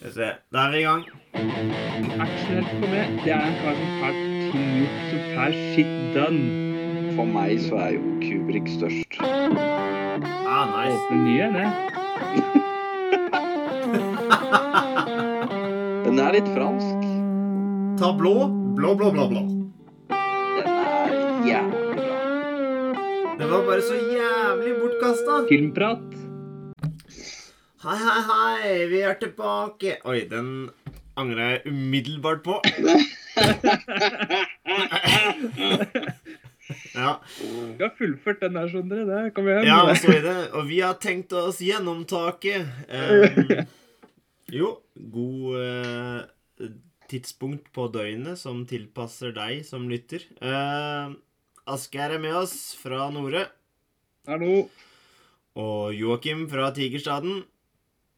Skal vi se. Da er vi i gang. Aksjonert for meg, det er en kar som ting gjort, som får shit done. For meg så er jo Kubrik størst. Ah, nice. Åpne nye, det. Den er litt fransk. Ta blå. Blå, blå, blå, blå. Den er jævlig bra. Det var bare så jævlig bortkasta. Filmprat. Hei, hei, hei. Vi er tilbake. Oi, den angrer jeg umiddelbart på. ja. Vi har fullført den der, du. Det kom igjen. Ja, så er det. Og vi har tenkt oss gjennom taket. Um, jo, god uh, tidspunkt på døgnet som tilpasser deg som lytter. Uh, Asgeir er med oss fra Nore. Hallo. Og Joakim fra Tigerstaden.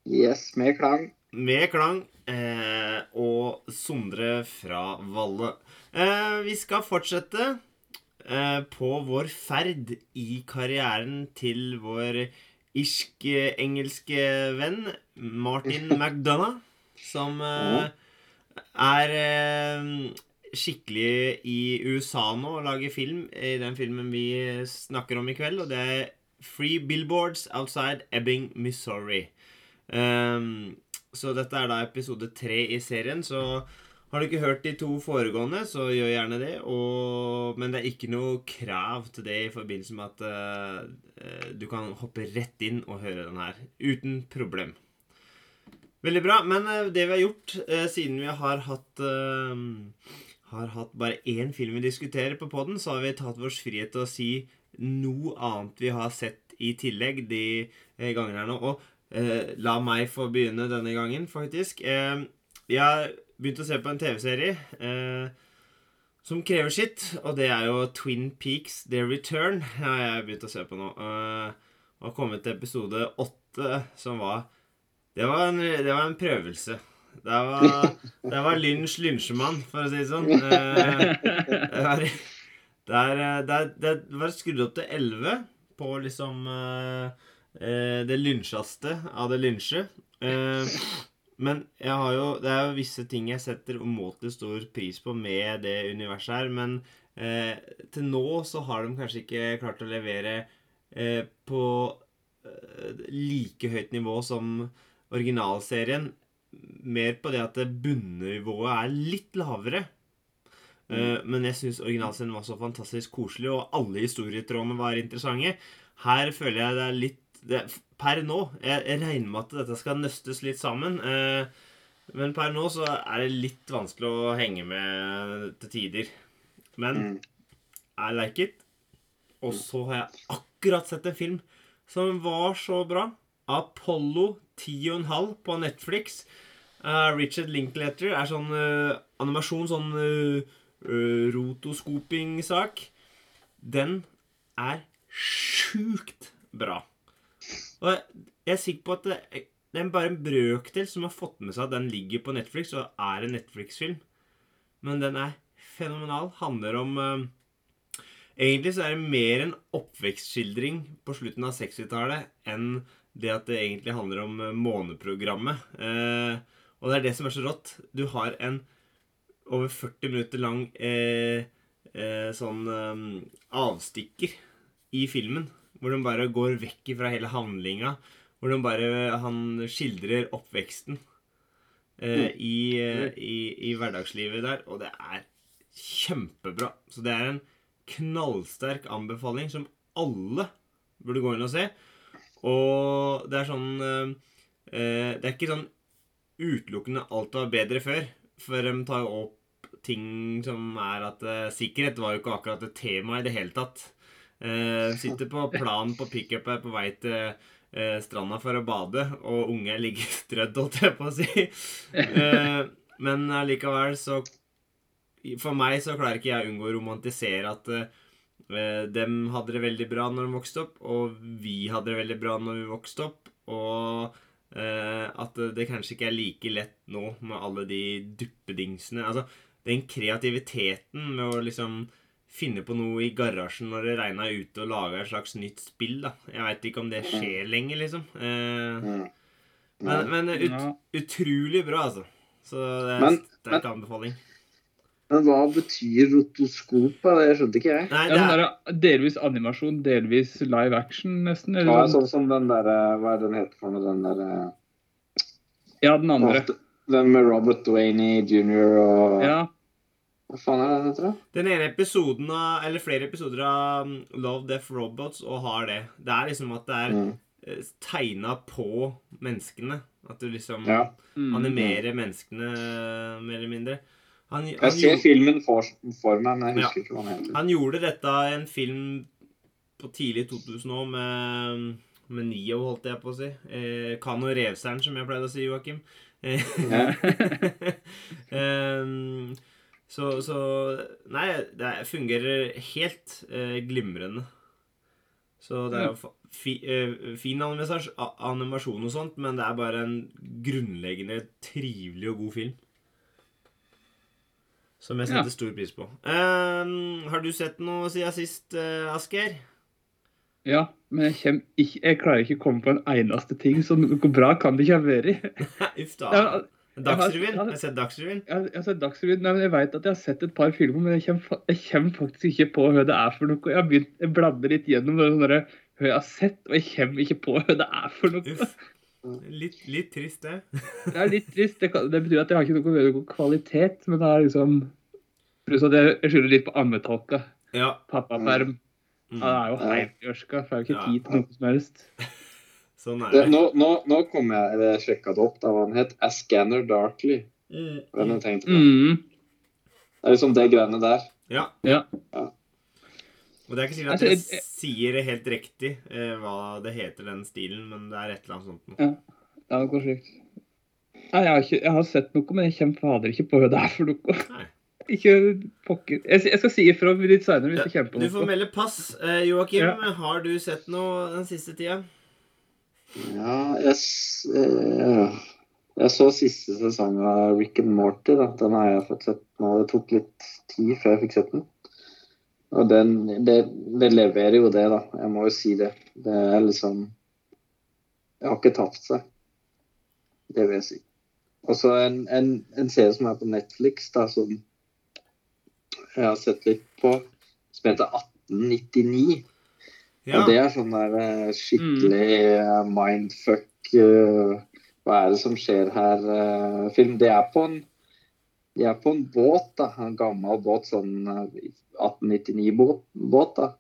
Yes, med klang. Med klang. Eh, og Sondre fra Valle. Eh, vi skal fortsette eh, på vår ferd i karrieren til vår irsk-engelske venn Martin McDonagh, som eh, er eh, skikkelig i USA nå og lager film i den filmen vi snakker om i kveld, og det er Free Billboards Outside Ebbing, Missouri. Um, så dette er da episode tre i serien. Så har du ikke hørt de to foregående, så gjør gjerne det. Og, men det er ikke noe krav til det i forbindelse med at uh, du kan hoppe rett inn og høre den her uten problem. Veldig bra. Men uh, det vi har gjort uh, siden vi har hatt har hatt bare én film vi diskuterer på poden, så har vi tatt vår frihet til å si noe annet vi har sett i tillegg de gangene her nå. Og Eh, la meg få begynne denne gangen, faktisk. Eh, jeg har begynt å se på en TV-serie eh, som krever sitt, og det er jo Twin Peaks The Return. Ja, jeg har begynt å se på nå. Eh, har kommet til episode åtte, som var det var, en, det var en prøvelse. Det var, det var lynsj lynsjemann, for å si det sånn. Uh, det var, det, det, var skrudd opp til elleve på liksom uh, eh, det lynsjaste av det lynsje. Eh, men jeg har jo, det er jo visse ting jeg setter umåtelig stor pris på med det universet her. Men eh, til nå så har de kanskje ikke klart å levere eh, på eh, like høyt nivå som originalserien. Mer på det at bunnivået er litt lavere. Uh, men jeg syns originalserien var så fantastisk koselig, og alle historietrådene var interessante. Her føler jeg det er litt det, Per nå jeg, jeg, regner med at dette skal nøstes litt sammen. Eh, men per nå så er det litt vanskelig å henge med til tider. Men mm. I like it. Og så har jeg akkurat sett en film som var så bra. Apollo 10,5 på Netflix. Uh, Richard Linklater er sånn uh, animasjon, sånn uh, rotoskoping-sak. Den er sjukt bra. Og jeg er sikker på at det, det er bare en brøkdel som har fått med seg at den ligger på Netflix og er en Netflix-film. Men den er fenomenal. Handler om uh, Egentlig så er det mer en oppvekstskildring på slutten av 60-tallet enn det at det egentlig handler om uh, måneprogrammet. Uh, og det er det som er så rått. Du har en over 40 minutter lang sånn avstikker i filmen hvor de bare går vekk fra hele handlinga. Hvor de bare Han skildrer oppveksten eh, mm. i, eh, i, i, hverdagslivet der, og det er kjempebra. Så det er en knallsterk anbefaling som alle burde gå inn og se. Og det er sånn eh, eh Det er ikke sånn utelukkende alt var bedre før. For de tar jo opp ting som er at eh, Sikkerhet var jo ikke akkurat et tema i det hele tatt. Eh, sitter på planen på pickup her på vei til eh, stranda for å bade, og unge ligger strødd, holdt jeg på å si. Eh, men allikevel så For meg så klarer ikke jeg å unngå å romantisere at eh, dem hadde det veldig bra når de vokste opp, og vi hadde det veldig bra når vi vokste opp. Og eh, at det kanskje ikke er like lett nå med alle de duppedingsene. Altså, den kreativiteten med å liksom finne på noe i garasjen når det regna ute, og lage et slags nytt spill. da. Jeg veit ikke om det skjer lenger, liksom. Eh, Men, men ut, utrolig bra, altså. Så det er en sterk anbefaling. Men hva betyr rotoskop? Det skjønte ikke jeg. Nei, det er, Ja, delvis animasjon, delvis live action, nesten. Ja, Eller sånn. sånn som den derre Hva er den heter for noe? Den derre Ja, den andre. Den med Robert Dwayne jr. og Ja. Hva faen er det den heter? da? den ene episoden av Eller flere episoder av um, Love, Death, Robots og har det. Det er liksom at det er Mm. eh, tegna på menneskene. At du liksom Ja. Mm. animerer menneskene, mer eller mindre. Han, han, Jeg ser gjorde, filmen for, for meg, men jeg husker ikke hva den heter. han gjorde dette i en film på tidlig 2000 år med, med Nio, holdt jeg på å si. Eh, Kano Revseren, som jeg pleide å si, Joakim. Eh, Ja. Ehm, så, så Nei, det fungerer helt eh, glimrende. Så det er jo fi, eh, fin animasjon, og sånt, men det er bare en grunnleggende trivelig og god film. Som jeg setter Ja. stor pris på. Ehm, har du sett noe siden sist, uh, Asgeir? ja, men jeg, kjem jeg, jeg klarer ikke å komme på en eneste ting, så noe bra kan det ikke ha vært. Uff da. Ja, Dagsrevyen? jeg har- sett Dagsrevyen? Jeg, jeg har sett Dagsrevyen, nei, men jeg vet at jeg har sett et par filmer, men jeg kommer, jeg kommer faktisk ikke på hva det er for noe. Jeg har begynt, jeg bladder litt gjennom det, sånn hva jeg har sett, og jeg kommer ikke på hva det er for noe. Uff. Litt, litt trist, det. Det er litt trist. Det, kan, det betyr at jeg har ikke noe god kvalitet, men det er liksom Pluss at jeg, skylder litt på ammetolka. Ja. Pappaperm. Mm. Han er jo Ja. helt i for jeg har jo ikke Ja. tid til noe som helst. Sånn er Det, det. nå, nå, nå kom jeg eller jeg sjekka det opp, da hva den het. Ascanner Scanner Darkly. Mm. Hva er jeg tenkte på? Mm. Det er liksom det greiene der. Ja. Ja. Og det er ikke sikkert at Altså, dere jeg- jeg- sier det helt riktig eh, hva det heter, den stilen, men det er et eller annet sånt noe. Ja. Det er noe sjukt. Nei, jeg har, ikke, jeg har sett noe, men jeg kommer fader ikke på hva det er for noe. Nei. Ikke pokker. Jeg, jeg skal si ifra litt seinere hvis jeg kommer på Du får melde pass. Eh, Joakim, Ja. har du sett noe den siste tida? Ja, jeg, s- eh, jeg så siste sesong av Rick and Morty. Da. Den har jeg fått sett nå. Det tok litt tid før jeg fikk sett den. Og den, det, det leverer jo det, da. Jeg må jo si det. Det er liksom Jeg har ikke tapt seg. Det vil jeg si. Og så en, en, en serie som er på Netflix, da, som jeg har sett litt på, som heter 1899. Ja. Og det er sånn der eh, skikkelig mm. mindfuck uh, Hva er det som skjer her? eh, film. Det er på en de er på en båt, da. En gammel båt, sånn eh, 1899-båt. båt da.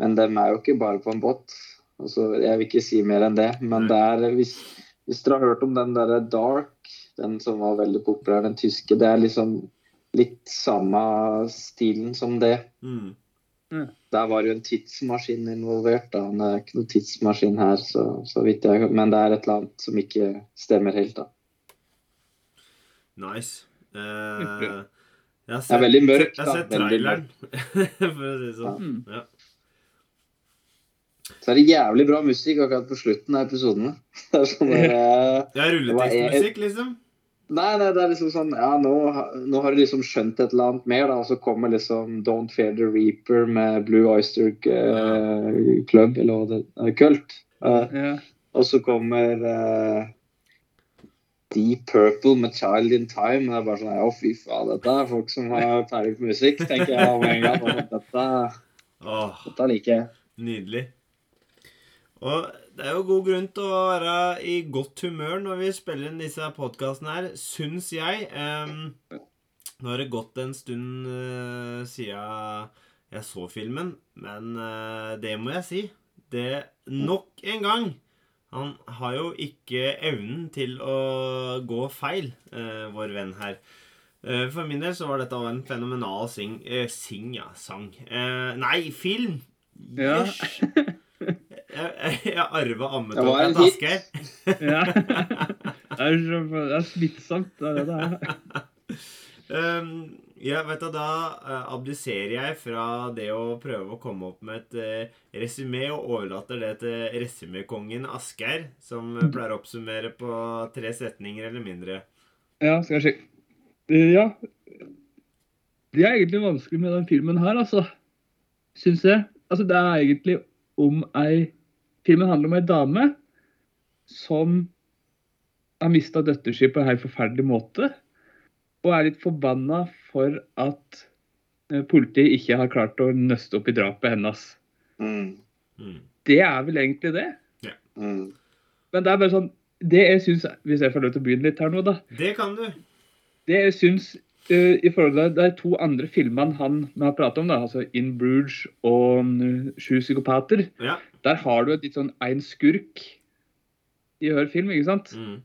Men de er jo ikke bare på en båt. Altså, jeg vil ikke si mer enn det. Men det er, hvis, hvis dere har hørt om den derre Dark, den som var veldig populær, den tyske, det er liksom litt samme stilen som det. Mm. Der var jo en tidsmaskin involvert. Da. Det er ikke noen tidsmaskin her, så, så vidt jeg Men det er et eller annet som ikke stemmer helt, da. Nice. Uh, jeg har Det er veldig mørkt, Jeg har sett traileren, for å si det sånn. Mm. Ja. Så er det jævlig bra musikk akkurat på slutten av episodene. Det er sånn der, eh, rulletekstmusikk, liksom? Nei, nei, det er liksom sånn Ja, nå, nå har du liksom skjønt et eller annet mer, da. Og så kommer liksom Don't Fear the Reaper med Blue Oyster uh, Club, eller hva det er, Kult. Uh, Ja. og så kommer uh, Deep Purple med Child in Time. Det er bare sånn Å, fy faen, dette er folk som har peiling på musikk, tenker jeg om en gang. Dette, dette liker jeg. nydelig. Og det er jo god grunn til å være i godt humør når vi spiller inn disse podkastene her, syns jeg. Em, nå har det gått en stund uh, siden jeg så filmen, men eh, det må jeg si. Det nok en gang Han har jo ikke evnen til å gå feil, eh, vår venn her. Eh, For min del så var dette en fenomenal sing, eh, sing ja, sang. Eh, nei, film! Ja. Jeg, jeg, arva ammetåka til. Asgeir. ja. Det er, så, det er smittsomt, det er det det er. Um, ja, vet du, Da eh, abdiserer jeg fra det å prøve å komme opp med et uh, resymé, og overlater det til resymékongen Asgeir, som eh, pleier å oppsummere på tre setninger eller mindre. Ja, skal jeg sjekke. Ja. Det er egentlig vanskelig med den filmen her, altså. Syns jeg. Altså, det er egentlig om ei Filmen handler om ei dame som har mista døtteren sin på en helt forferdelig måte. Og er litt forbanna for at eh, politiet ikke har klart å nøste opp i drapet hennes. Mm. Mm. Det er vel egentlig det. Mm. Men det er bare sånn Det jeg syns Hvis jeg får lov til å begynne litt her nå, da. Det kan du. Det jeg syns i forhold til de to andre filmene han vi har pratet om, da, altså In Bruges og mm, Sju psykopater, Ja. der har du et litt sånn én skurk i hver film, ikke sant? Mm.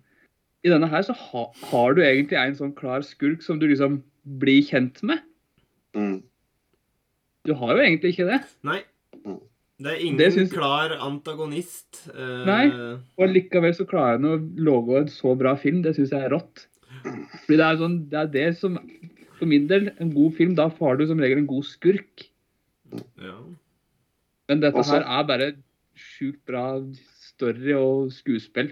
I denne her så ha, har du egentlig en sånn klar skurk som du liksom blir kjent med. Mm. Du har jo egentlig ikke det. Nei. Mm. Det er ingen Det synes... klar antagonist. Uh... Nei. Og likevel så klarer han å lage en så bra film. Det syns jeg er rått. Fordi det er sånn, det er det som For min del, en god film, da får du som regel en god skurk. Ja. Men dette Også- her er bare sjukt bra story og skuespill.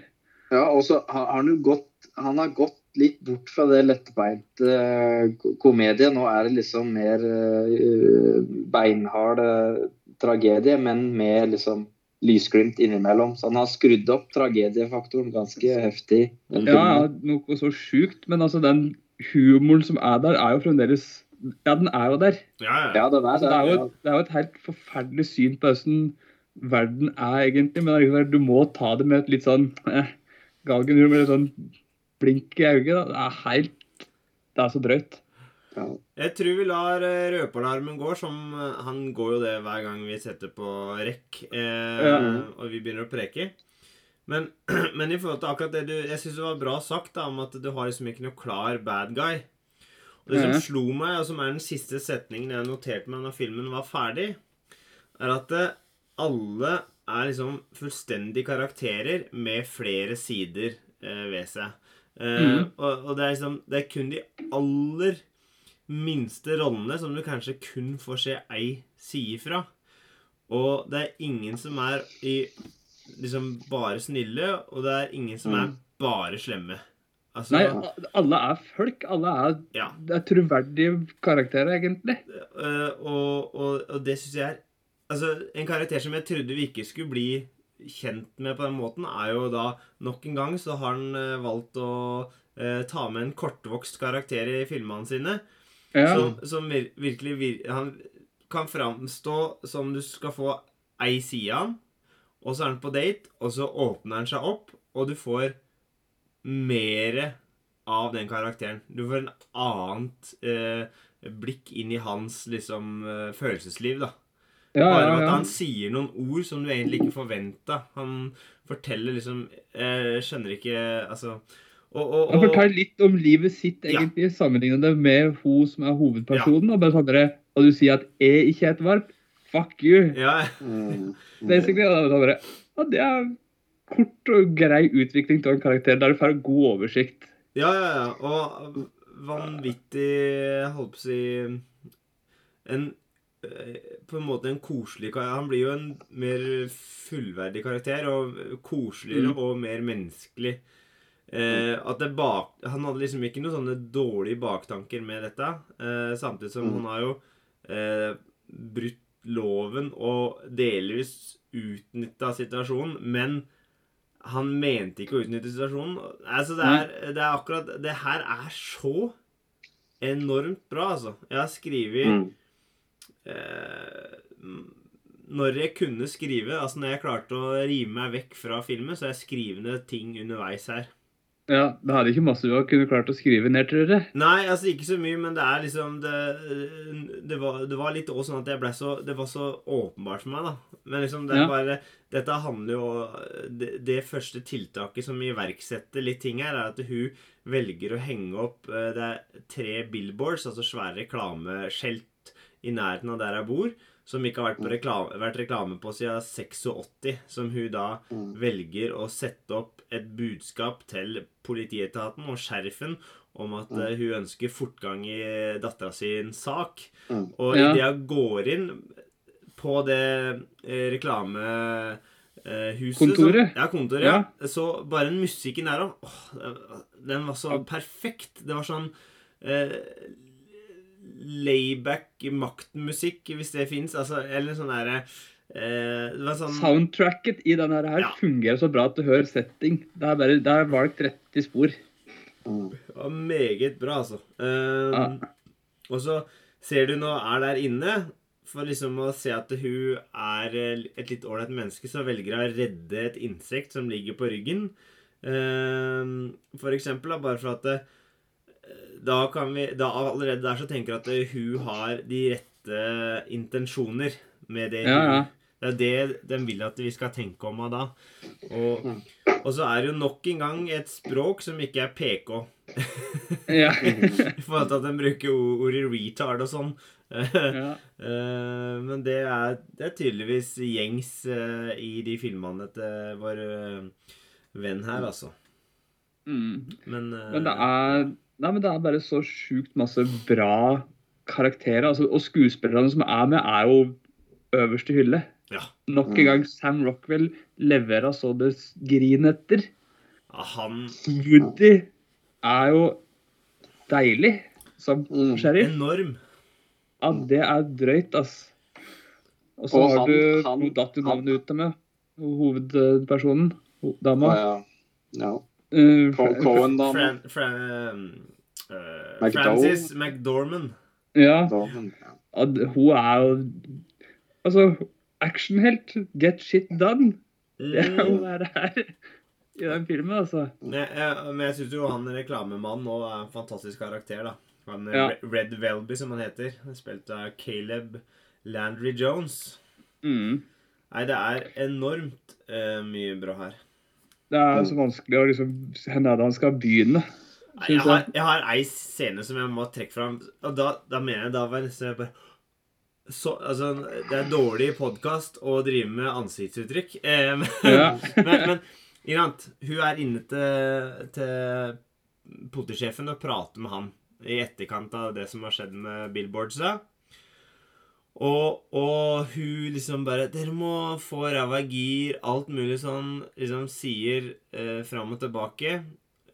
Ja, og så har han jo gått Han har gått litt bort fra det lettbeinte Komedien, ko- komedie. Nå er det liksom mer uh, beinhard eh, tragedie, men med liksom lysglimt innimellom. Så han har skrudd opp tragediefaktoren ganske heftig. Ja, ja, noe så sjukt, men altså den humoren som er der, er jo fremdeles Ja, den er jo der. Ja, ja. ja, den er Altså, det, er jo, det er jo et helt forferdelig syn på hvordan verden er, egentlig. Men du må ta det med et litt sånn eh, galgenhumor, med litt sånn blink i øyet. Det er helt Det er så drøyt. Ja. Jeg tror vi lar eh, røpealarmen gå, som eh, Han går jo det hver gang vi setter på rekk eh, Ja. og vi begynner å preke. Men, men i forhold til akkurat det du Jeg syns det var bra sagt da, om at du har liksom ikke noe klar bad guy. Og det som slo meg, og som er den siste setningen jeg noterte meg når filmen var ferdig, er at eh, alle er liksom fullstendige karakterer med flere sider eh, ved seg. Eh, mm. og, og det er liksom Det er kun de aller minste rollene som du kanskje kun får se ei side fra. Og det er ingen som er i liksom bare snille, og det er ingen som er bare slemme. Altså Nei, alle er folk. Alle er, Ja. er troverdige karakterer, egentlig. Eh, og, og, og det syns jeg er Altså, en karakter som jeg trodde vi ikke skulle bli kjent med på den måten, er jo da Nok en gang så har han eh, valgt å eh, ta med en kortvokst karakter i filmene sine. Ja. Som, som vir virkelig vir Han kan framstå som du skal få ei side av han, og så er han på date, og så åpner han seg opp, og du får mere av den karakteren. Du får en annet eh, blikk inn i hans liksom eh, følelsesliv, da. ja, Bare ja, ja. at han sier noen ord som du egentlig ikke forventa. Han forteller liksom Jeg skjønner ikke Altså og, og, og, forteller litt om livet sitt, Ja. egentlig, sammenlignet det med hun som er hovedpersonen. Og bare sånn og du sier at jeg ikke er et varp. Fuck you. Ja. Basically. Og det sånn bare, ja, det er kort og grei utvikling av en karakter der du får god oversikt. Ja, ja, ja. Og vanvittig holdt på å si En eh, På en måte en koselig. Han blir jo en mer fullverdig karakter, og koseligere Mm. og mer menneskelig. Eh, at det bak, Han hadde liksom ikke noen sånne dårlige baktanker med dette. Eh, samtidig som Mm. han har jo eh, brutt loven og delvis utnytta situasjonen, men han mente ikke å utnytte situasjonen. Altså, det er, det er akkurat Det her er så enormt bra, altså. Jeg har skrevet Mm. eh, Når jeg kunne skrive, altså når jeg klarte å rive meg vekk fra filmen, så har jeg skrivende ting underveis her. Ja, Det hadde ikke masse du kunne klart å skrive ned, tror jeg. Nei, altså ikke så mye, men det er liksom Det, det, var, det var litt også sånn at jeg ble så Det var så åpenbart for meg, da. Men liksom det er Ja. bare Dette handler jo det, det første tiltaket som iverksetter litt ting her, er at hun velger å henge opp eh, Det er tre billboards, altså svære reklameskjelt, i nærheten av der jeg bor, som ikke har vært, på reklame, vært reklame på siden 86, som hun da Mm. velger å sette opp et budskap til politietaten og sheriffen om at Mm. eh, hun ønsker fortgang i dattera sin sak. Mm. Og Ja. idet jeg går inn på det eh, reklamehuset Kontoret? Ja, kontoret. Ja. Så bare den musikken der òg Den var så perfekt. Det var sånn eh, layback maktmusikk, hvis det fins. Altså, eller sånn derre eh, sånn Soundtracket i denne her Ja. fungerer så bra at du hører setting. Det er, bare, det er valgt 30 spor. Det var meget bra, altså. Eh, Ja. Og så ser du nå er der inne For liksom å se at hun er eh, et litt ålreit menneske, så velger hun å redde et insekt som ligger på ryggen. Eh, for eksempel, da, bare for at det, da kan vi da Allerede der så tenker jeg at eh, hun har de rette intensjoner med det. Ja, ja. Det er det de vil at vi skal tenke om henne da. Og, og så er det jo nok en gang et språk som ikke er PK. Ja. I forhold til at de bruker ordet retard og sånn. ja. Eh, Men det er, det er tydeligvis gjengs eh, i de filmene til vår venn her, altså. Mm. Men, Men det er, nei, men det er bare så sjukt masse bra karakterer. Altså, og skuespillerne som er med, er jo øverste hylle. Ja. Nok Mm. en gang Sam Rockwell leverer så det griner etter. ja, han Woody er jo deilig som Mm. sheriff. Enorm. Ja, det er drøyt, ass. Og så har du Hun datt du navnet ut med meg. Hovedpersonen. Dama. Ja, Ja, ja. Eh, Cohen, da. Fran, Fran, uh. Francis McDormand. Ja, ja, hun er jo Altså, actionhelt. Get shit done. Det er jo Mm. være her i den filmen, altså. Men jeg, men jeg syns jo han reklamemannen nå er en fantastisk karakter, da. Han Ja. Red Welby, som han heter. Spilt av Caleb Landry Jones. Mm. Nei, det er enormt uh, mye bra her. Det er så vanskelig å liksom Hvor er det han skal begynne? Jeg har, jeg. har ei scene som jeg må trekke fram. Og da, da mener jeg da var jeg bare så, altså, Det er dårlig podkast å drive med ansiktsuttrykk. Eh, men, Ja. men, men hun er inne til, til politisjefen og prater med han i etterkant av det som har skjedd med billboardsa. Og, og hun liksom bare 'Dere må få ræva i gir', alt mulig sånn. Liksom sier eh, fram og tilbake.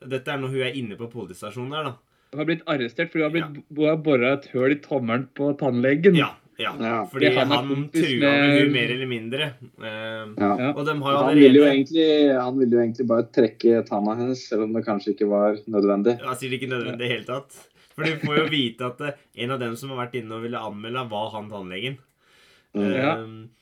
Dette er når hun er inne på politistasjonen der, da. Hun har blitt arrestert fordi hun har, blitt, ja. har bora et høl i tommelen på tannlegen. Ja. ja. Ja. Fordi han han, trua med- hun mer eller mindre. Eh, Ja. Og de har jo Han ville jo, egentlig, han ville jo egentlig bare trekke tanna hennes, selv om det kanskje ikke var nødvendig. Ja, sikkert ikke nødvendig i det hele tatt. For du får jo vite at eh, en av dem som har vært inne og ville anmelde, var han tannlegen. Mm. Ja. Eh,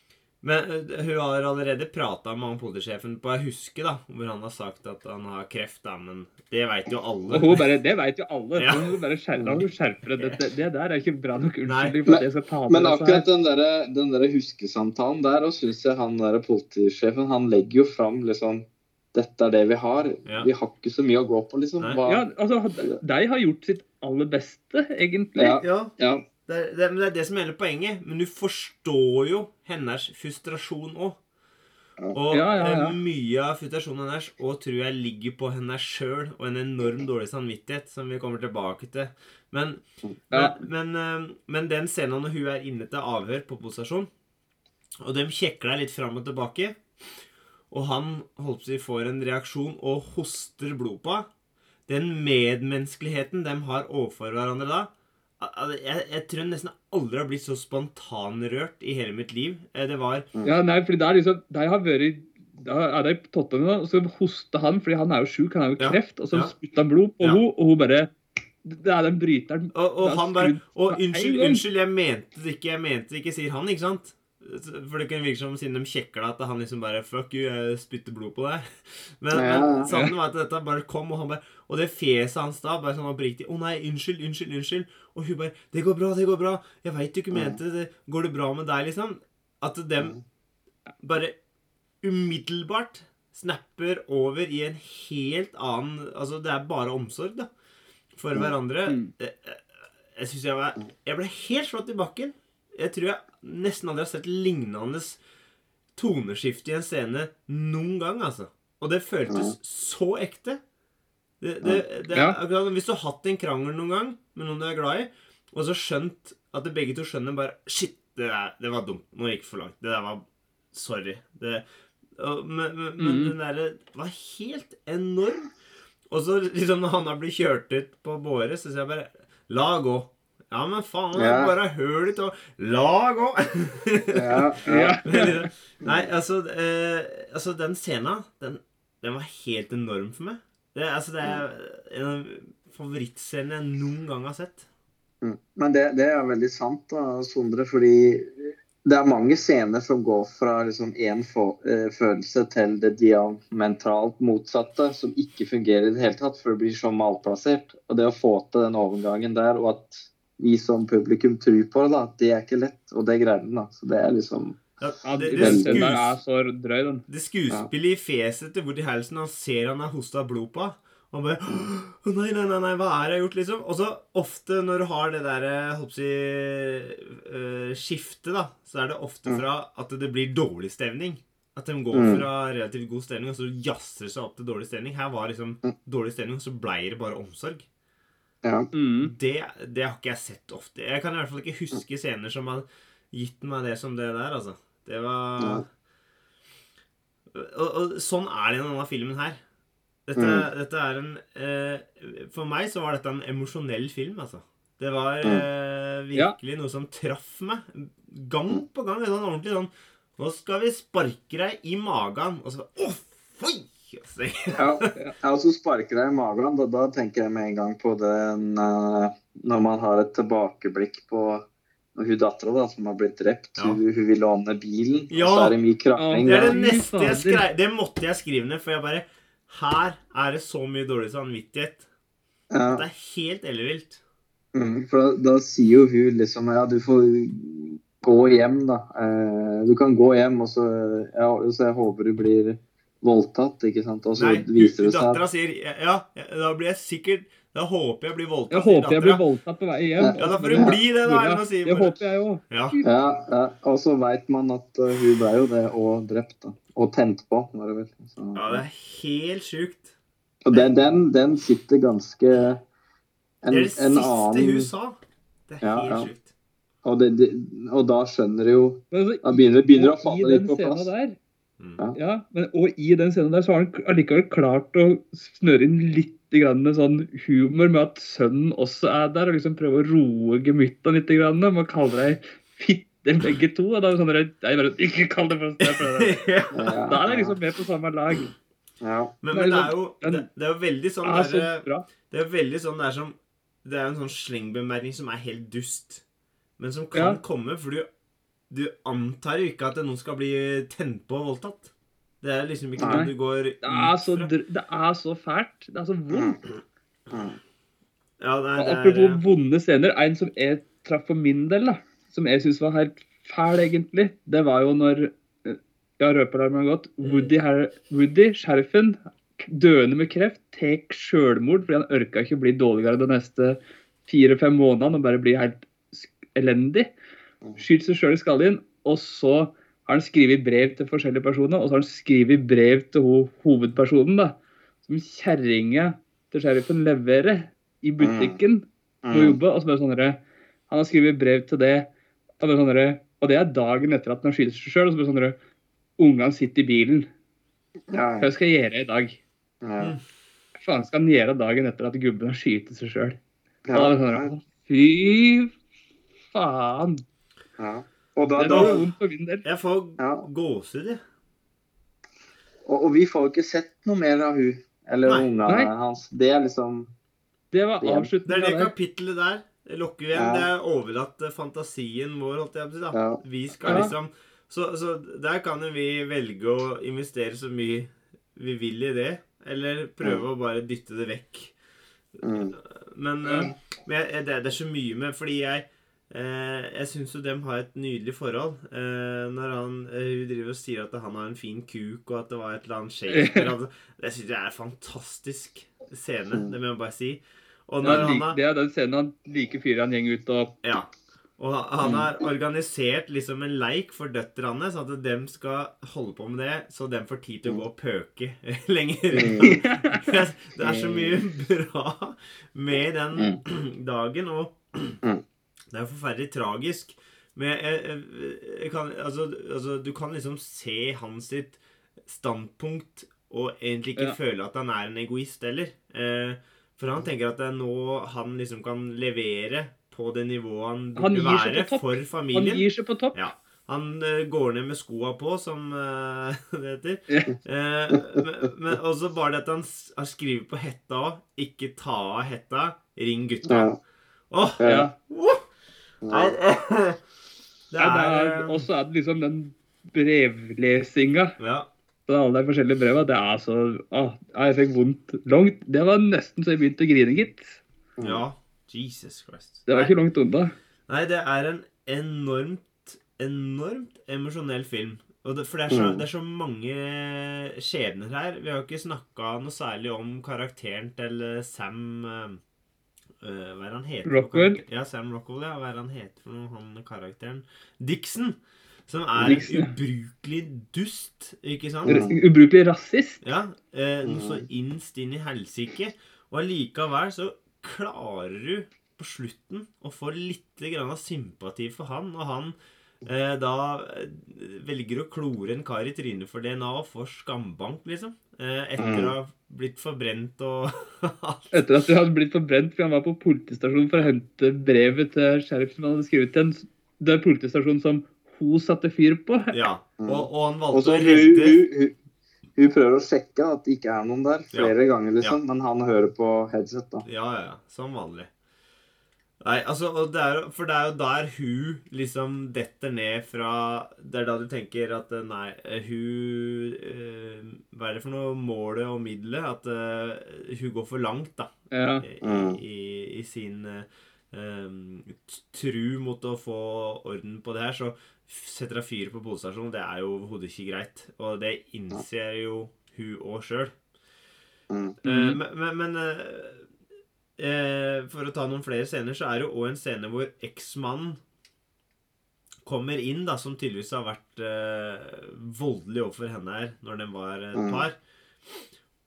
Men eh, hun har allerede prata med han politisjefen på ei huske, da, hvor han har sagt at han har kreft, da, men det veit jo alle. Og hun bare, Det vet jo alle. Ja. Hun bare skjerper, hun skjerper det. Det, det der er ikke bra nok unnskyldning for at jeg skal ta med Men men akkurat her. den der, den der huskesamtalen der, og syns jeg han der politisjefen han legger jo fram liksom Dette er det vi har. Ja. Vi har ikke så mye å gå på, liksom. Hva, Ja, altså, De har gjort sitt aller beste, egentlig. Ja. Ja, det er, det, men det er det som er hele poenget. Men du forstår jo hennes frustrasjon òg. Og Ja, ja, ja. mye av frustrasjonen hennes og tror jeg ligger på henne sjøl og en enorm dårlig samvittighet, som vi kommer tilbake til. Men, Ja. men, men, eh, men den scenen når hun er inne til avhør på posisjon, og de kjekler litt fram og tilbake, og han holdt på å si får en reaksjon og hoster blod på henne Den medmenneskeligheten de har overfor hverandre da jeg, jeg tror jeg nesten aldri har blitt så spontanrørt i hele mitt liv. Eh, Det var Ja, nei, fordi det er liksom, De har vært da er de på nå, og så hoster han fordi han er jo sjuk, han har jo Ja. kreft, og så Ja. spytter han blod på Ja. henne, og hun bare Det er den bryteren. Og, og han bare Og Å, unnskyld, unnskyld, jeg mente det ikke, jeg mente det ikke, sier han, ikke sant? For det kan virke som siden de kjekla at han liksom bare Fuck you, jeg spytter blod på deg. Men, Ja, men sannheten var at dette bare kom, og han bare Og det fjeset hans da, bare sånn oppriktig Å nei, unnskyld, unnskyld, unnskyld. Og hun bare Det går bra, det går bra. Jeg veit du ikke mente det. Går det bra med deg, liksom? At dem bare umiddelbart snapper over i en helt annen Altså, det er bare omsorg, da. For hverandre. Mm. Jeg, jeg synes jeg var Jeg ble helt slått i bakken. Jeg tror jeg nesten aldri har sett lignende toneskifte i en scene noen gang, altså. Og det føltes så ekte. Det, det, det er Ja. akkurat Hvis du har hatt en krangel noen gang med noen du er glad i, og så skjønt at det begge to skjønner bare Shit, det, der, det var dumt. Nå gikk det for langt. Det der var Sorry. Det, og, men men, Mhm. den derre var helt enorm. Og så liksom når han har blitt kjørt ut på båre, så sier jeg bare La gå. Ja, men faen, Ja. bare hør litt og lag òg! Ja, ja. Nei, altså, eh, altså Den scenen, den, den var helt enorm for meg. Det, altså, det er en av favorittscenene jeg noen gang har sett. Mm. Men det, det er veldig sant, da, Sondre, fordi det er mange scener som går fra liksom én eh, følelse til det diametralt motsatte, som ikke fungerer i det hele tatt, for det blir så malplassert. Og det å få til den overgangen der, og at vi som publikum tror på det, da, det er ikke lett. Og det greide den, da. Så det er liksom Ja, det, det, den det, der skues, er så drøy, den. det skuespillet i fjeset til Woody Harrelson, han ser han har hosta blod på. Og han bare oh, nei, nei, nei, nei, hva er det jeg har gjort, liksom? Og så ofte når du har det der jeg holdt på å si, eh, skiftet, da, så er det ofte fra at det blir dårlig stemning. At de går Mm. fra relativt god stemning, og så jazzer det seg opp til dårlig stemning. Her var liksom dårlig stemning, og så blei det bare omsorg. Ja. Mm. Det, det har ikke jeg sett ofte. Jeg kan i hvert fall ikke huske scener som har gitt meg det som det der, altså. Det var Ja. og, og sånn er det i denne filmen her. Dette, Mm. dette er en eh, For meg så var dette en emosjonell film, altså. Det var eh, virkelig noe som traff meg. Gang på gang. Sånn ordentlig sånn Nå skal vi sparke deg i magen. Og så Å, fy! Altså, Ja, ja, og så sparker jeg i magen. Da, da tenker jeg med en gang på den eh, Når man har et tilbakeblikk på hun dattera da, som har blitt drept, Ja. hun, hun vil låne bilen, Ja. og så er det mye krangling. Det er det neste jeg skrev. Det måtte jeg skrive ned, for jeg bare Her er det så mye dårlig samvittighet. Ja. Det er helt ellevilt. Mm, for da, da sier jo hun liksom Ja, du får gå hjem, da. Eh, du kan gå hjem, og så, ja, så jeg håper du blir voldtatt, ikke sant. Og så Nei, viser det seg dattera sier ja, ja, da blir jeg sikkert Da håper jeg blir voldtatt. Jeg håper jeg blir voldtatt på vei hjem. Ja, da får hun bli det, da. Ja, det håper jeg òg. Ja. ja, ja, og så veit man at uh, hun ble jo det, og drept, da. Og tent på, var det vel. Så, ja, det er helt sjukt. Og den, den, den sitter ganske en, Det er det siste annen hun sa. Det er helt ja. sjukt. og, det, det, og da skjønner du jo altså, Da begynner, begynner det å falle litt på plass. Der. Ja. ja, men, og i den scenen der så har han allikevel klart å snøre inn litt grann med sånn humor med at sønnen også er der, og liksom prøve å roe gemytta litt. Grann, med å kalle deg fitter begge to. Og da er det sånn jeg bare, Ikke kall det for det. ja. Da er de liksom med på samme lag. ja. Men, men det er jo det, det er jo veldig sånn er så der. Det er veldig sånn det er som Det er jo en sånn slengbemerkning som er helt dust, men som kan Ja. komme, for du, du antar jo ikke at noen skal bli tent på og voldtatt. Det er liksom ikke noe du går Det er, så, ut fra. det er så fælt. Det er så vondt. Mm. Ja, det er, apropos vonde scener, en som jeg traff for min del, da, som jeg syns var helt fæl, egentlig, det var jo når eh, Ja, røpealarmen har gått. Woody, her, Woody sheriffen, døende med kreft, tar selvmord fordi han orka ikke å bli dårligere de neste fire-fem månedene og bare bli helt elendig. Skyter seg sjøl i skallen, og så har han skrevet brev til forskjellige personer, og så har han skrevet brev til ho hovedpersonen, da, som kjerringa til sheriffen leverer i butikken på Mm. jobbe, og så bare sånn Han har skrevet brev til det, og, sånn derre- og det er dagen etter at han har skyter seg sjøl. Og så bare sånn Ungene sitter i bilen. Hva skal jeg gjøre i dag? ja. Hva faen skal han gjøre dagen etter at gubben har skyter seg sjøl? Ja, Sånn, Fy faen. Ja. Og, da, Det da, var vondt for min del. Jeg får Ja. gåsehud, jeg. og, og vi får jo ikke sett noe mer av hun eller Nei. ungene hans. Det er liksom Det var avslutningen. Det er det kapittelet der. Det Lukker vi igjen. Ja. Det er overlatt fantasien vår, holdt jeg på å si. da. Ja. Vi skal liksom så, så der kan jo vi velge å investere så mye vi vil i det, eller prøve å bare dytte det vekk. mm. Men, Ja. eh, men jeg, det, det er så mye med Fordi jeg eh, Jeg syns jo dem har et nydelig forhold. Eh, når han eh, driver og sier at han har en fin kuk, og at det var et eller annet Shakespeare altså, Det syns jeg er en fantastisk scene. Det må jeg bare si. Ja, har det er den scenen han like fyrer han gjenger ut og Ja. Og han har organisert liksom en leik for døtrene, sånn at dem skal holde på med det, så dem får tid til å gå og pøke lenger. det er så mye bra med den dagen, og det er jo forferdelig tragisk. Men jeg, jeg, jeg kan, altså, altså, du kan liksom se hans sitt standpunkt og egentlig ikke Ja. føle at han er en egoist heller. Eh, for han tenker at det er nå han liksom kan levere på det nivået han burde være for familien. Han gir seg på topp. Ja. Han uh, går ned med skoa på, som uh, det heter. Eh, men, men også bare det at han har skrevet på hetta òg 'Ikke ta av hetta, ring gutta'. Åh! Ja. Ja. Nei, det er eh, og så er det liksom den brevlesinga Ja. på alle de forskjellige breva. Det er så ah, Jeg fikk vondt langt. Det var nesten så jeg begynte å grine, gitt. ja. Jesus Christ. Det var ikke langt unna. Nei, det er en enormt, enormt emosjonell film. Det, for det er, så, Mm. det er så mange skjebner her. Vi har jo ikke snakka noe særlig om karakteren til eh, Sam eh, Hva er han heter? Rockwell? Ja, Sam Rockwell, ja. Hva er han heter for noe, han karakteren? Dixon. Som er Dixon, en ubrukelig dust, ikke sant? R Ubrukelig rasist. Ja, Uh, noe så innst inn i helsike. Og allikevel så klarer du på slutten å få litt grann av sympati for han, og han da velger velger å klore en kar i trynet for DNA og får skambank, liksom. Eh, etter Mm. å ha blitt forbrent og alt. Etter at du hadde blitt forbrent fordi han var på politistasjonen for å hente brevet til sheriffen han hadde skrevet til en den politistasjonen som hun satte fyr på. Ja. Mm. Og, og han valgte så å hun, redde hun, hun, hun prøver å sjekke at det ikke er noen der, Ja. flere ganger, liksom. Men han hører på headset, da. Ja, ja, ja. Som vanlig. Nei, altså, og det er, For det er jo der hun liksom detter ned fra Det er da du tenker at eh, nei, eh, hun eh, Hva er det for noe målet og middelet? At eh, hun går for langt, da. Ja. I, Mm. i, i sin eh, tru mot å få orden på det her. Så setter hun fyr på politistasjonen. Det er jo overhodet ikke greit. Og det innser jo hun òg sjøl. Mm. Eh, Mhm. men men, men eh, eh, for å ta noen flere scener, så er det òg en scene hvor eksmannen kommer inn, da, som tydeligvis har vært eh, voldelig overfor henne her når den var et Mhm. par.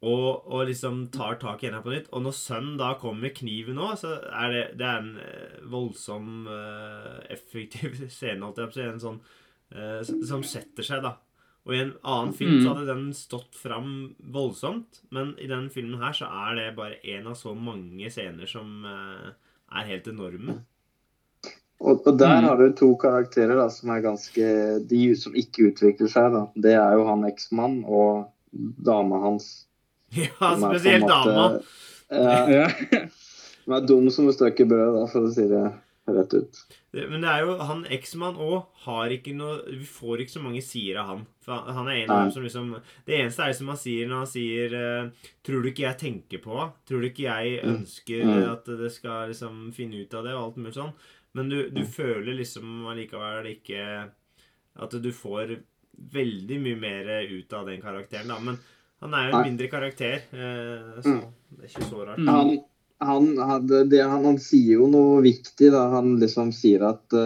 Og, og liksom tar tak i henne på nytt. Og når sønnen da kommer med kniven òg, så er det, det er en eh, voldsom, eh, effektiv scene, holdt jeg på å si. En sånn eh, som- som setter seg, da. Og i en annen film Mm. så hadde den stått fram voldsomt, men i denne filmen her så er det bare en av så mange scener som eh, er helt enorme. Og, og der Mm. har du to karakterer da, som er ganske De som ikke utvikler seg, da. Det er jo han eksmann og dama hans. Ja, spesielt dama. Ja, Ja. er dum som et stykke brød, da, for å si det rett ut. Det- Men det er jo han eksmann òg har ikke noe Vi får ikke så mange sider av han. For han- er en av dem som liksom Det eneste er som han sier når han sier eh, Tror du ikke jeg tenker på? Tror du ikke jeg Mm. ønsker Mm. at det skal liksom finne ut av det, og alt mulig sånn? Men du, du Mm. føler liksom allikevel ikke At du får veldig mye mer ut av den karakteren, da. Men han er jo en Nei. mindre karakter, eh, så Mm. det er ikke så rart. Mm. Han, han, hadde, det, han, han sier jo noe viktig, da. Han liksom sier at uh,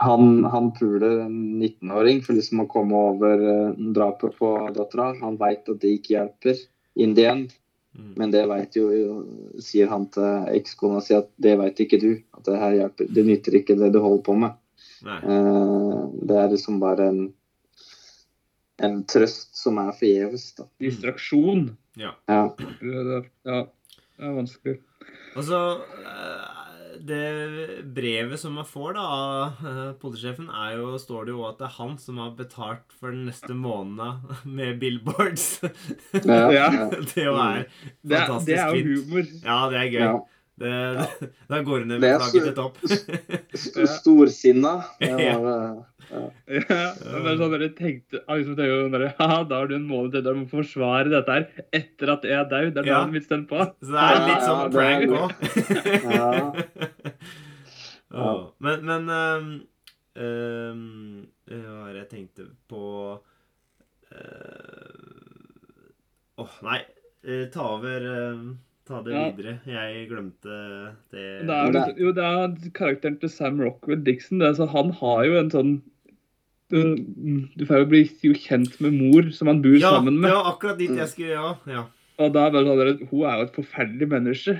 han, han puler en 19-åring for liksom å komme over uh, drapet på dattera. Han veit at det ikke hjelper in the end. Mm. Men det vet jo, sier han til ekskona si at det veit ikke du. At det her hjelper. Det nytter ikke det du holder på med. Eh, det er liksom bare en, en trøst som er forgjeves. Distraksjon. Ja. Ja. Ja, det er vanskelig. Altså eh, Det brevet som man får da av eh, politisjefen, er jo, står det jo at det er han som har betalt for den neste måneden med billboards. Ja, det er jo er- fantastisk det er jo humor. Ja, det er gøy. Ja. Det, da går hun ned med flagget litt til topp. St- Storsinna. Det Ja. var, ja. Ja, men sånn dere tenkte, ah, liksom, bare, Haha, da har du en måned til må forsvare dette her etter at jeg er daud. Det er Ja. da stemme på. Så det er litt sånn ja, det prank òg. Ja. Ja. Men, men um, um, Hva var det jeg tenkte på eh, Åh, nei. Uh, ta over ehm, Ta det videre. Jeg glemte det. Det er, jo- jo, det er karakteren til Sam Rockwell Dixon. Det er, så han har jo en sånn du, du får jo bli jo kjent med mor som han bor ja, sammen med. Ja, akkurat dit jeg skulle Ja. ja. Og da er bare sånn Hun er jo et forferdelig menneske.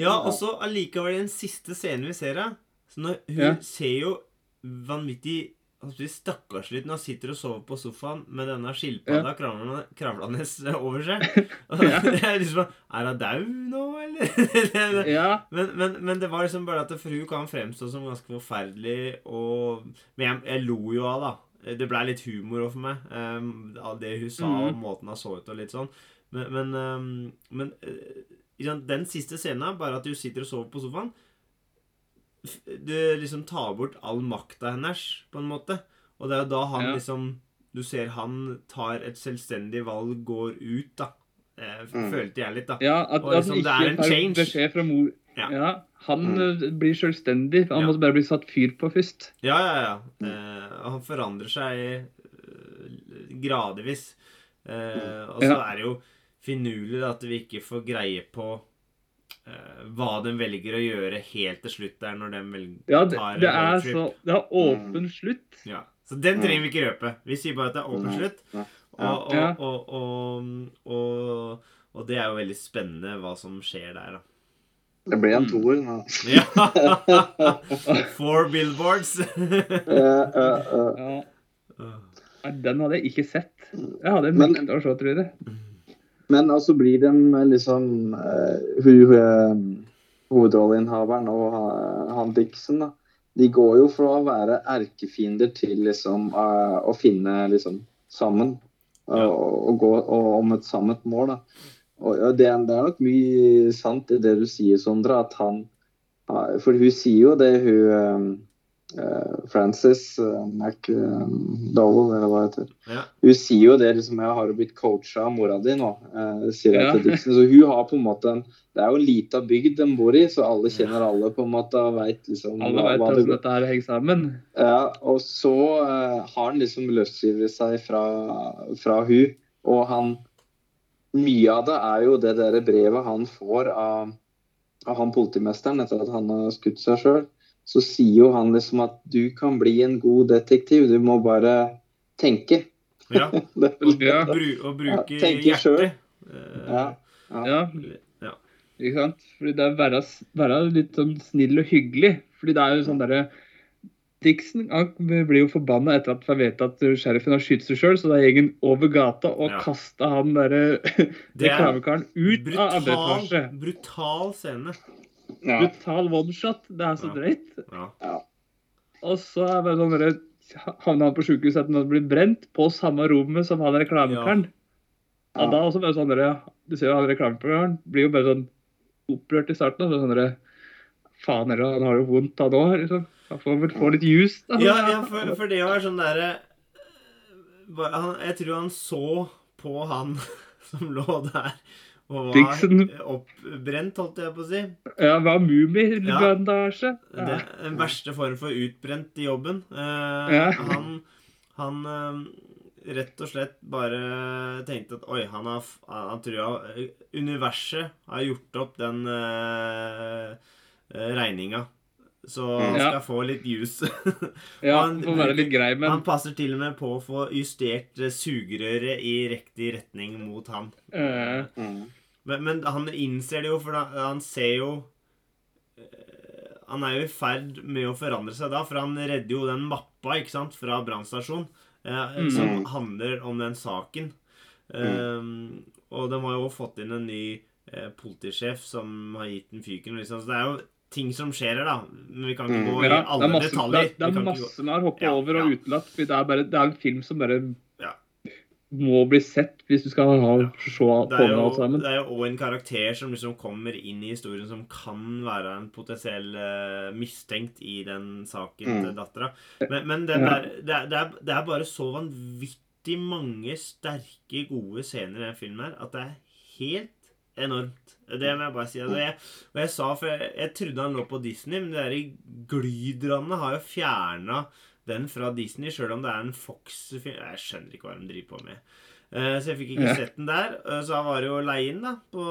Ja, og så allikevel den siste scenen vi ser her Så når, Hun Ja. ser jo vanvittig altså, stakkarslig når han sitter og sover på sofaen med denne skilpadda ja. kravlende over seg. Og det er liksom Er hun dau nå, eller? Ja. Men, men, men det var liksom bare at fru kan fremstå som ganske forferdelig, og Men jeg, jeg lo jo av, da. Det blei litt humor òg for meg, um, av det hun sa, og Mhm. måten hun så ut og litt sånn. Men, men, um, men uh, den siste scenen, bare at hun sitter og sover på sofaen Det liksom tar bort all makta hennes, på en måte. Og det er jo da han Ja. liksom Du ser han tar et selvstendig valg, går ut, da. Eh, Mm. Følte jeg litt, da. Ja, at, Og at liksom, han det er en change. beskjed fra mor. Ja. Ja. Han Mm. eh, blir selvstendig. Han Ja. må bare bli satt fyr på først. Ja, ja, ja. Eh, og han forandrer seg eh, gradvis. Eh, og så Ja. er det jo finurlig at vi ikke får greie på eh, hva de velger å gjøre helt til slutt der, når de velger Ja, det, tar det er roadtrip. så Det er åpen slutt. Ja. Så den trenger vi ikke røpe. Vi sier bare at det er åpen slutt. Og, og, og, og, og, og det er jo veldig spennende hva som skjer der, da. Det ble en Mm. toer nå. Ja! Four billboards. Eh, eh, eh. Ja. Den hadde jeg ikke sett. Jeg hadde Men- nekta å se, tror jeg. Men altså blir de liksom eh, hun, eh, hovedrolleinnehaveren og ha- han Dixon, da. De går jo fra å være erkefiender til liksom eh, å finne liksom sammen. Ja. Og, gå og, om et sammet mål, da. Og ja, det, det er nok mye sant i det du sier, Sondre, at han For hun sier jo det, hun eh, eh, Frances uh, McDowell, eller hva det heter. Ja. Hun sier jo det liksom, jeg har jo blitt coacha av mora di nå, eh, sier jeg Ja. til Dixon. Så hun har på en måte en Det er jo lita bygd de bor i, så alle kjenner alle på en måte og veit liksom Alle veit hvordan dette her henger sammen. ja, og så uh, har han liksom løsrevet seg fra, fra hun, og han Mye av det er jo det der brevet han får av, av han politimesteren etter at han har skutt seg sjøl. Så sier jo han liksom at du kan bli en god detektiv, du må bare tenke. ja. og, Ja. Bru, å bruke Ja, Tenke selv. hjertet. Eh, Ja. ja. Ja, ja. ikke sant? Fordi det er være, være litt sånn snill og hyggelig. Fordi det er jo sånn derre Dixon han blir jo forbanna etter at han vet at sheriffen har skutt seg sjøl, så da gikk han over gata og Ja. kasta han derre Det er reklamekaren ut av andre brutal, etasje. brutal scene. Ja. Brutal oneshot. Det er så Ja. drøyt. Ja. Og så er det sånn Havna han på sjukehuset etter at han ble brent på samme rommet som han reklamekaren. Ja. Ja. da også bare sånn Du ser jo han reklamekaren blir jo bare sånn opprørt i starten. Og så sånn Faen heller, han har jo vondt han òg, liksom. Han får vel få litt juice, da. Ja, ja for, for det var sånn derre Jeg tror han så på han som lå der og var Dixon. oppbrent, holdt jeg på å si. Ja, var mumibandasje. Det Ja. er den verste form for utbrent i jobben. Eh, Ja. Han, han eh, rett og slett bare tenkte at oi, han har Han tror jeg Universet har gjort opp den uh, regninga. Så han Ja. skal få litt juice. Ja, Han får være litt grei, Han passer til og med på å få justert eh, sugerøret i riktig retning mot han. Uh, Mm. Men, men han innser det jo, for da, han ser jo eh, Han er jo i ferd med å forandre seg da, for han redder jo den mappa ikke sant, fra brannstasjonen eh, som Mm. handler om den saken. Eh, og de har jo fått inn en ny eh, politisjef som har gitt den fyken. Liksom. Så det er jo ting som skjer her, da. Men vi kan ikke Mm. gå i alle masse, det detaljer. er, det er masse vi har hoppa Ja, over og ja. utelatt. Det er, bare, det er en film som bare. Må bli sett hvis du skal ha, se Det på er, alt sammen. det er jo også en karakter som liksom kommer inn i historien som kan være en potensiell uh, mistenkt i den saken Mm. til dattera. Men, men den der, det, er, det, er, det er bare så vanvittig mange sterke, gode scener i den filmen her at det er helt enormt. Det må jeg bare si. Og jeg, og jeg sa, for jeg, jeg trodde han lå på Disney, men de der Glydranene har jo fjerna den fra Disney, sjøl om det er en Fox-film. Jeg skjønner ikke hva de driver på med. Eh, Så jeg fikk ikke Ja. sett den der. Eh, Så da var det jo å leie inn da, på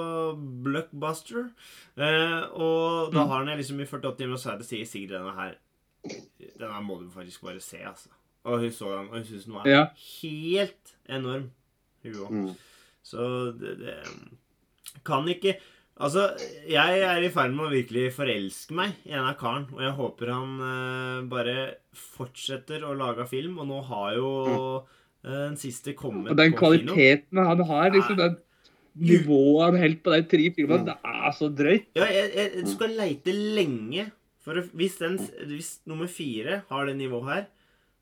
Blockbuster. Eh, Og da Mm. har den liksom i 48 timer, og så er det sier Sigrid denne her Denne må du faktisk bare se, altså. Og hun så den, og hun syntes den var Ja. helt enorm, hun òg. Mm. Så det, det Kan ikke Altså, jeg er i ferd med å virkelig forelske meg i denne karen. Og jeg håper han eh, bare fortsetter å lage film. Og nå har jo eh, den siste kommet Og den på kino. kvaliteten han har, liksom den nivået han holdt på de tre filmene, det er så drøyt. Ja, jeg, jeg, du skal leite lenge for å, hvis, den, hvis nummer fire har det nivået her,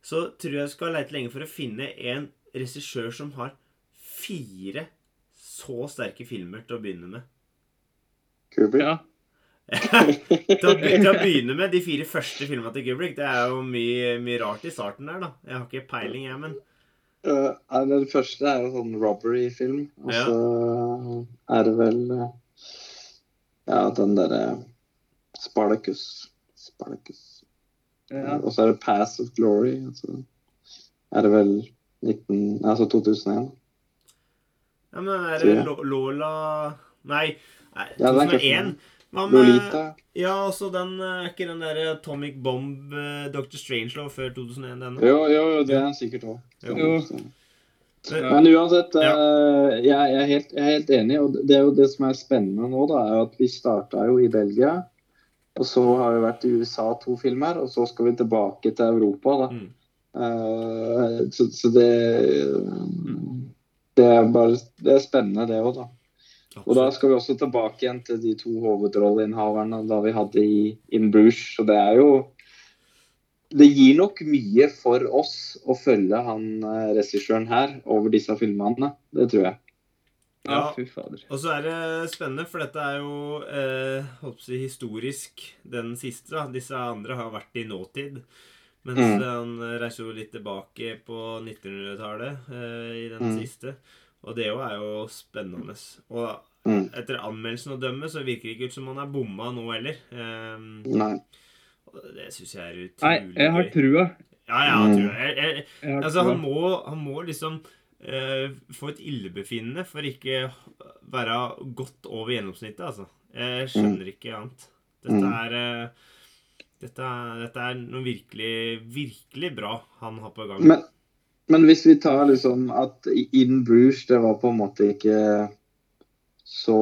så tror jeg du skal leite lenge for å finne en regissør som har fire så sterke filmer til å begynne med. Kubrick. Ja. til, å, til å begynne med de fire første filmene til Kubrick. Det er jo mye, mye rart i starten der, da. Jeg har ikke peiling, jeg, men Uh, den første er jo sånn robbery-film. Og Ja. så er det vel uh, Ja, den derre Spartacus. Spartacus. Ja. Og så er det Pass of Glory. Og så er det vel 19, altså 2001. Ja, men er det Lola Nei, nei Ja, det er 2001. Hva med Lolita. Ja, altså den eh, Er ikke den der Atomic Bomb uh, Dr. Strangelove før 2001 ennå? Jo, jo, jo, det er den sikkert òg. Men- uansett, Ja. eh, jeg, jeg, er helt, jeg er helt enig. Og det er jo det som er spennende nå, da, er at vi starta jo i Belgia. Og så har vi vært i USA to filmer, og så skal vi tilbake til Europa. da. Mm. Uh, så, så det Det er bare Det er spennende, det òg, da. Og da skal vi også tilbake igjen til de to hovedrolleinnehaverne da vi hadde i In Bruges. Så det er jo Det gir nok mye for oss å følge han eh, regissøren her over disse filmene. Det tror jeg. ja, Ja. fy fader. Og så er det spennende, for dette er jo eh, si historisk, den siste. da. Disse andre har vært i nåtid. Mens Mm. han reiser jo litt tilbake på 1900-tallet eh, i den Mm. siste. Og det òg er jo spennende. Og Mm. etter anmeldelsen å dømme, så virker det ikke ut som han er bomma nå heller. Um, Nei. det syns jeg er utrolig Nei, jeg har trua. Ja, ja, trua. jeg. jeg, jeg Altså, han må, han må liksom uh, få et illebefinnende for ikke være godt over gjennomsnittet, altså. Jeg skjønner ikke annet. Dette Mm. er uh, dette, dette er noe virkelig, virkelig bra han har på gang. Men, men hvis vi tar liksom at In Bruges, det var på en måte ikke så,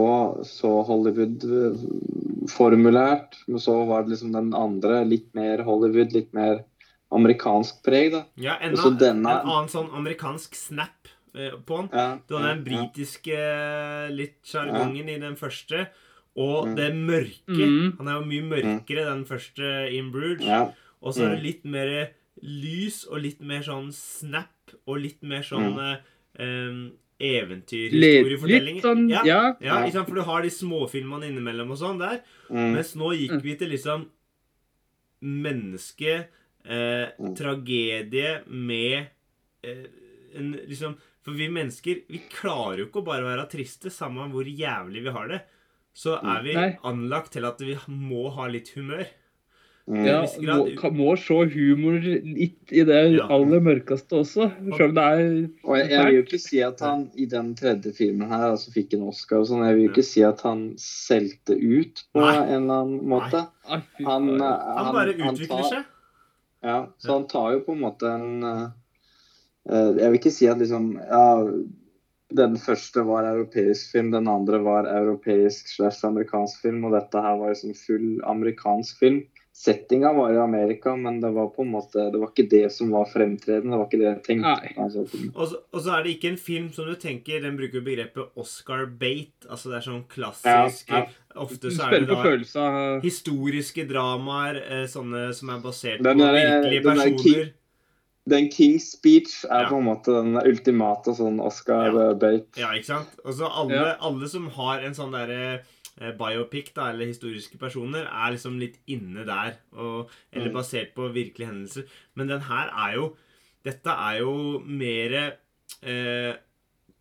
så Hollywood-formulært. Men så var det liksom den andre litt mer Hollywood, litt mer amerikansk preg, da. ja, enda, så denne- En annen sånn amerikansk snap eh, på den. Ja, Du hadde ja, den britiske litt sjargongen i den første. Og Mm. det mørke. Mm. Han er jo mye mørkere, den første In Bruges. Ja. Og så er det Mm. litt mer lys og litt mer sånn snap og litt mer sånn Mm. eh, eventyrhistoriefortelling. Litt sånn ja. Ja. Ja, Ja. For du har de småfilmene innimellom og sånn der. Mm. Mens nå gikk vi til liksom menneske, eh, Mm. tragedie med eh, en liksom For vi mennesker, vi klarer jo ikke å bare være triste, samme hvor jævlig vi har det. Så er vi Nei. anlagt til at vi må ha litt humør. Mm. Ja, må, må se humor litt i det Ja. aller mørkeste også. Selv om det er Og jeg, jeg vil jo ikke si at han i den tredje filmen her altså fikk en Oscar og sånn, jeg vil jo ikke si at han solgte ut på Nei. en eller annen måte. Han, eh, Han bare han utvikler tar- seg. Ja, så han tar jo på en måte en eh, eh, Jeg vil ikke si at liksom Ja, den første var europeisk film, den andre var europeisk slash amerikansk film, og dette her var liksom full amerikansk film. Settinga var i Amerika, men det var på en måte Det var ikke det som var fremtredende. Det var ikke det jeg tenkte. Altså, Og så, og så er det ikke en film som du tenker Den bruker begrepet Oscar bait. Altså det er sånn klassisk ja. Ofte så er det da følelser. historiske dramaer, eh, sånne som er basert Den på virkelige den personer. personer. den King's Speech er Ja. på en måte den ultimate sånn Oscar-bait. Ja, ikke sant? Og så alle, Ja. alle som har en sånn derre eh, biopic, da, eller historiske personer, er liksom litt inne der. Og, eller Mm. basert på virkelige hendelser. Men den her er jo Dette er jo mer eh,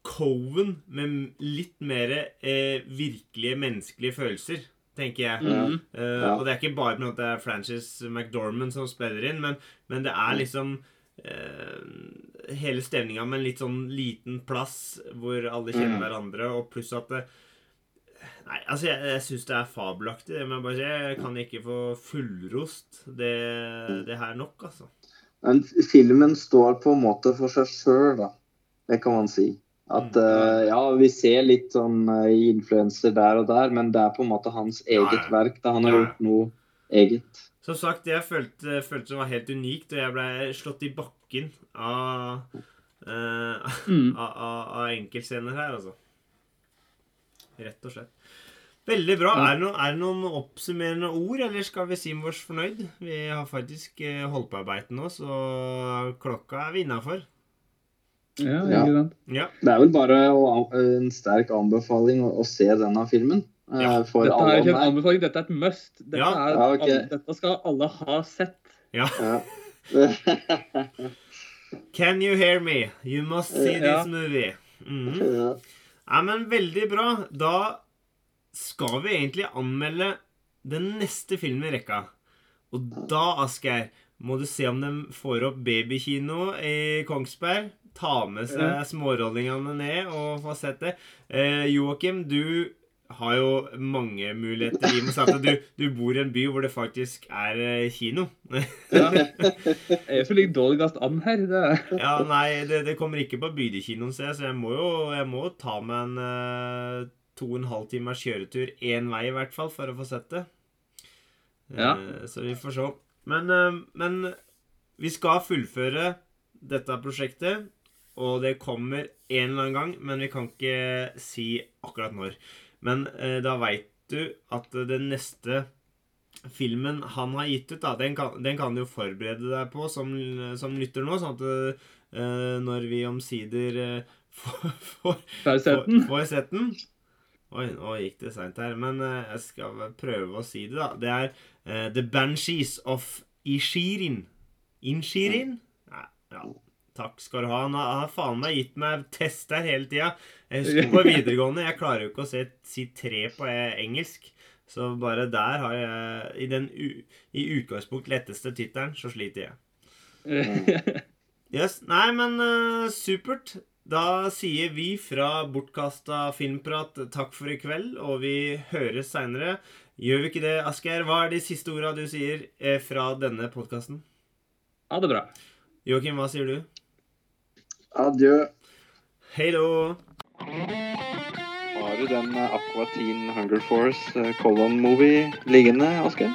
Coven med litt mer eh, virkelige menneskelige følelser, tenker jeg. Mm. Uh, Ja. Og det er ikke bare på at det er Francis McDormand som spiller inn, men, men det er Mm. liksom eh, hele stemninga med en litt sånn liten plass hvor alle kjenner Mm. hverandre, og pluss at det Nei, altså, jeg, jeg syns det er fabelaktig. Det må bare si. Jeg kan ikke få fullrost det, det her nok, altså. Men filmen står på en måte for seg sjøl, da. Det kan man si. At uh, ja, vi ser litt sånn uh, influenser der og der, men det er på en måte hans eget Ja, ja. verk. da Han har Ja, ja. gjort noe eget. Som sagt, jeg følte, følte det var helt unikt, og jeg ble slått i bakken av, uh, Mm. av, av, av enkeltscener her, altså. Rett og slett. Veldig bra. Ja. Er, det noen, er det noen oppsummerende ord, eller skal vi si oss fornøyd? Vi har faktisk eh, holdt på arbeidet nå, så klokka er vi innafor. Ja, Ja. ikke sant? Ja. Det er vel bare en sterk anbefaling å, se denne filmen. eh, Ja, for Dette er ikke en anbefaling, dette er et must. Dette, Ja. er, Ja, ok. alle, dette skal alle ha sett. ja. Can you hear me? You must see Ja. this movie. Mhm. Ja. Ja, men veldig bra. Da skal vi egentlig anmelde den neste filmen i rekka. Og da, Asgeir, må du se om de får opp babykino i Kongsberg. Ta med seg smårollingene ned og få sett det. Eh, Joakim, du har jo mange muligheter i og med at du, du bor i en by hvor det faktisk er eh, kino. Ja. Jeg er så litt dårligst an her. Det. Ja, nei, det, det kommer ikke på Bydekinoen, så jeg må jo jeg må ta meg en uh, to og en halv timers kjøretur én vei, i hvert fall, for å få sett det. Ja. Uh, så vi får se. Men, uh, men vi skal fullføre dette prosjektet, og det kommer en eller annen gang, men vi kan ikke si akkurat når. Men eh, da veit du at den neste filmen han har gitt ut, da, den kan, den kan du jo forberede deg på som, som lytter nå, sånn at eh, når vi omsider eh, får, får, Får får, sett den Oi, nå gikk det seint her, men eh, jeg skal prøve å si det, da. Det er eh, The Banshees of Ishirin. Inshirin? Ja. Takk skal du ha. Han har, faen meg gitt meg test her hele tida. Jeg husker på videregående. Jeg klarer jo ikke å se, si tre på eh, engelsk. Så bare der har jeg I den u, i utgangspunkt letteste tittelen, så sliter jeg. Yes, Nei, men uh, supert. Da sier vi fra Bortkasta filmprat takk for i kveld, og vi høres seinere. Gjør vi ikke det, Asgeir? Hva er de siste orda du sier eh, fra denne podkasten? Ha det bra. Joakim, hva sier du? Adjø. Hei då! Har du den eh, Aqua Teen Hunger Force eh, Colon-movie liggende, Asker?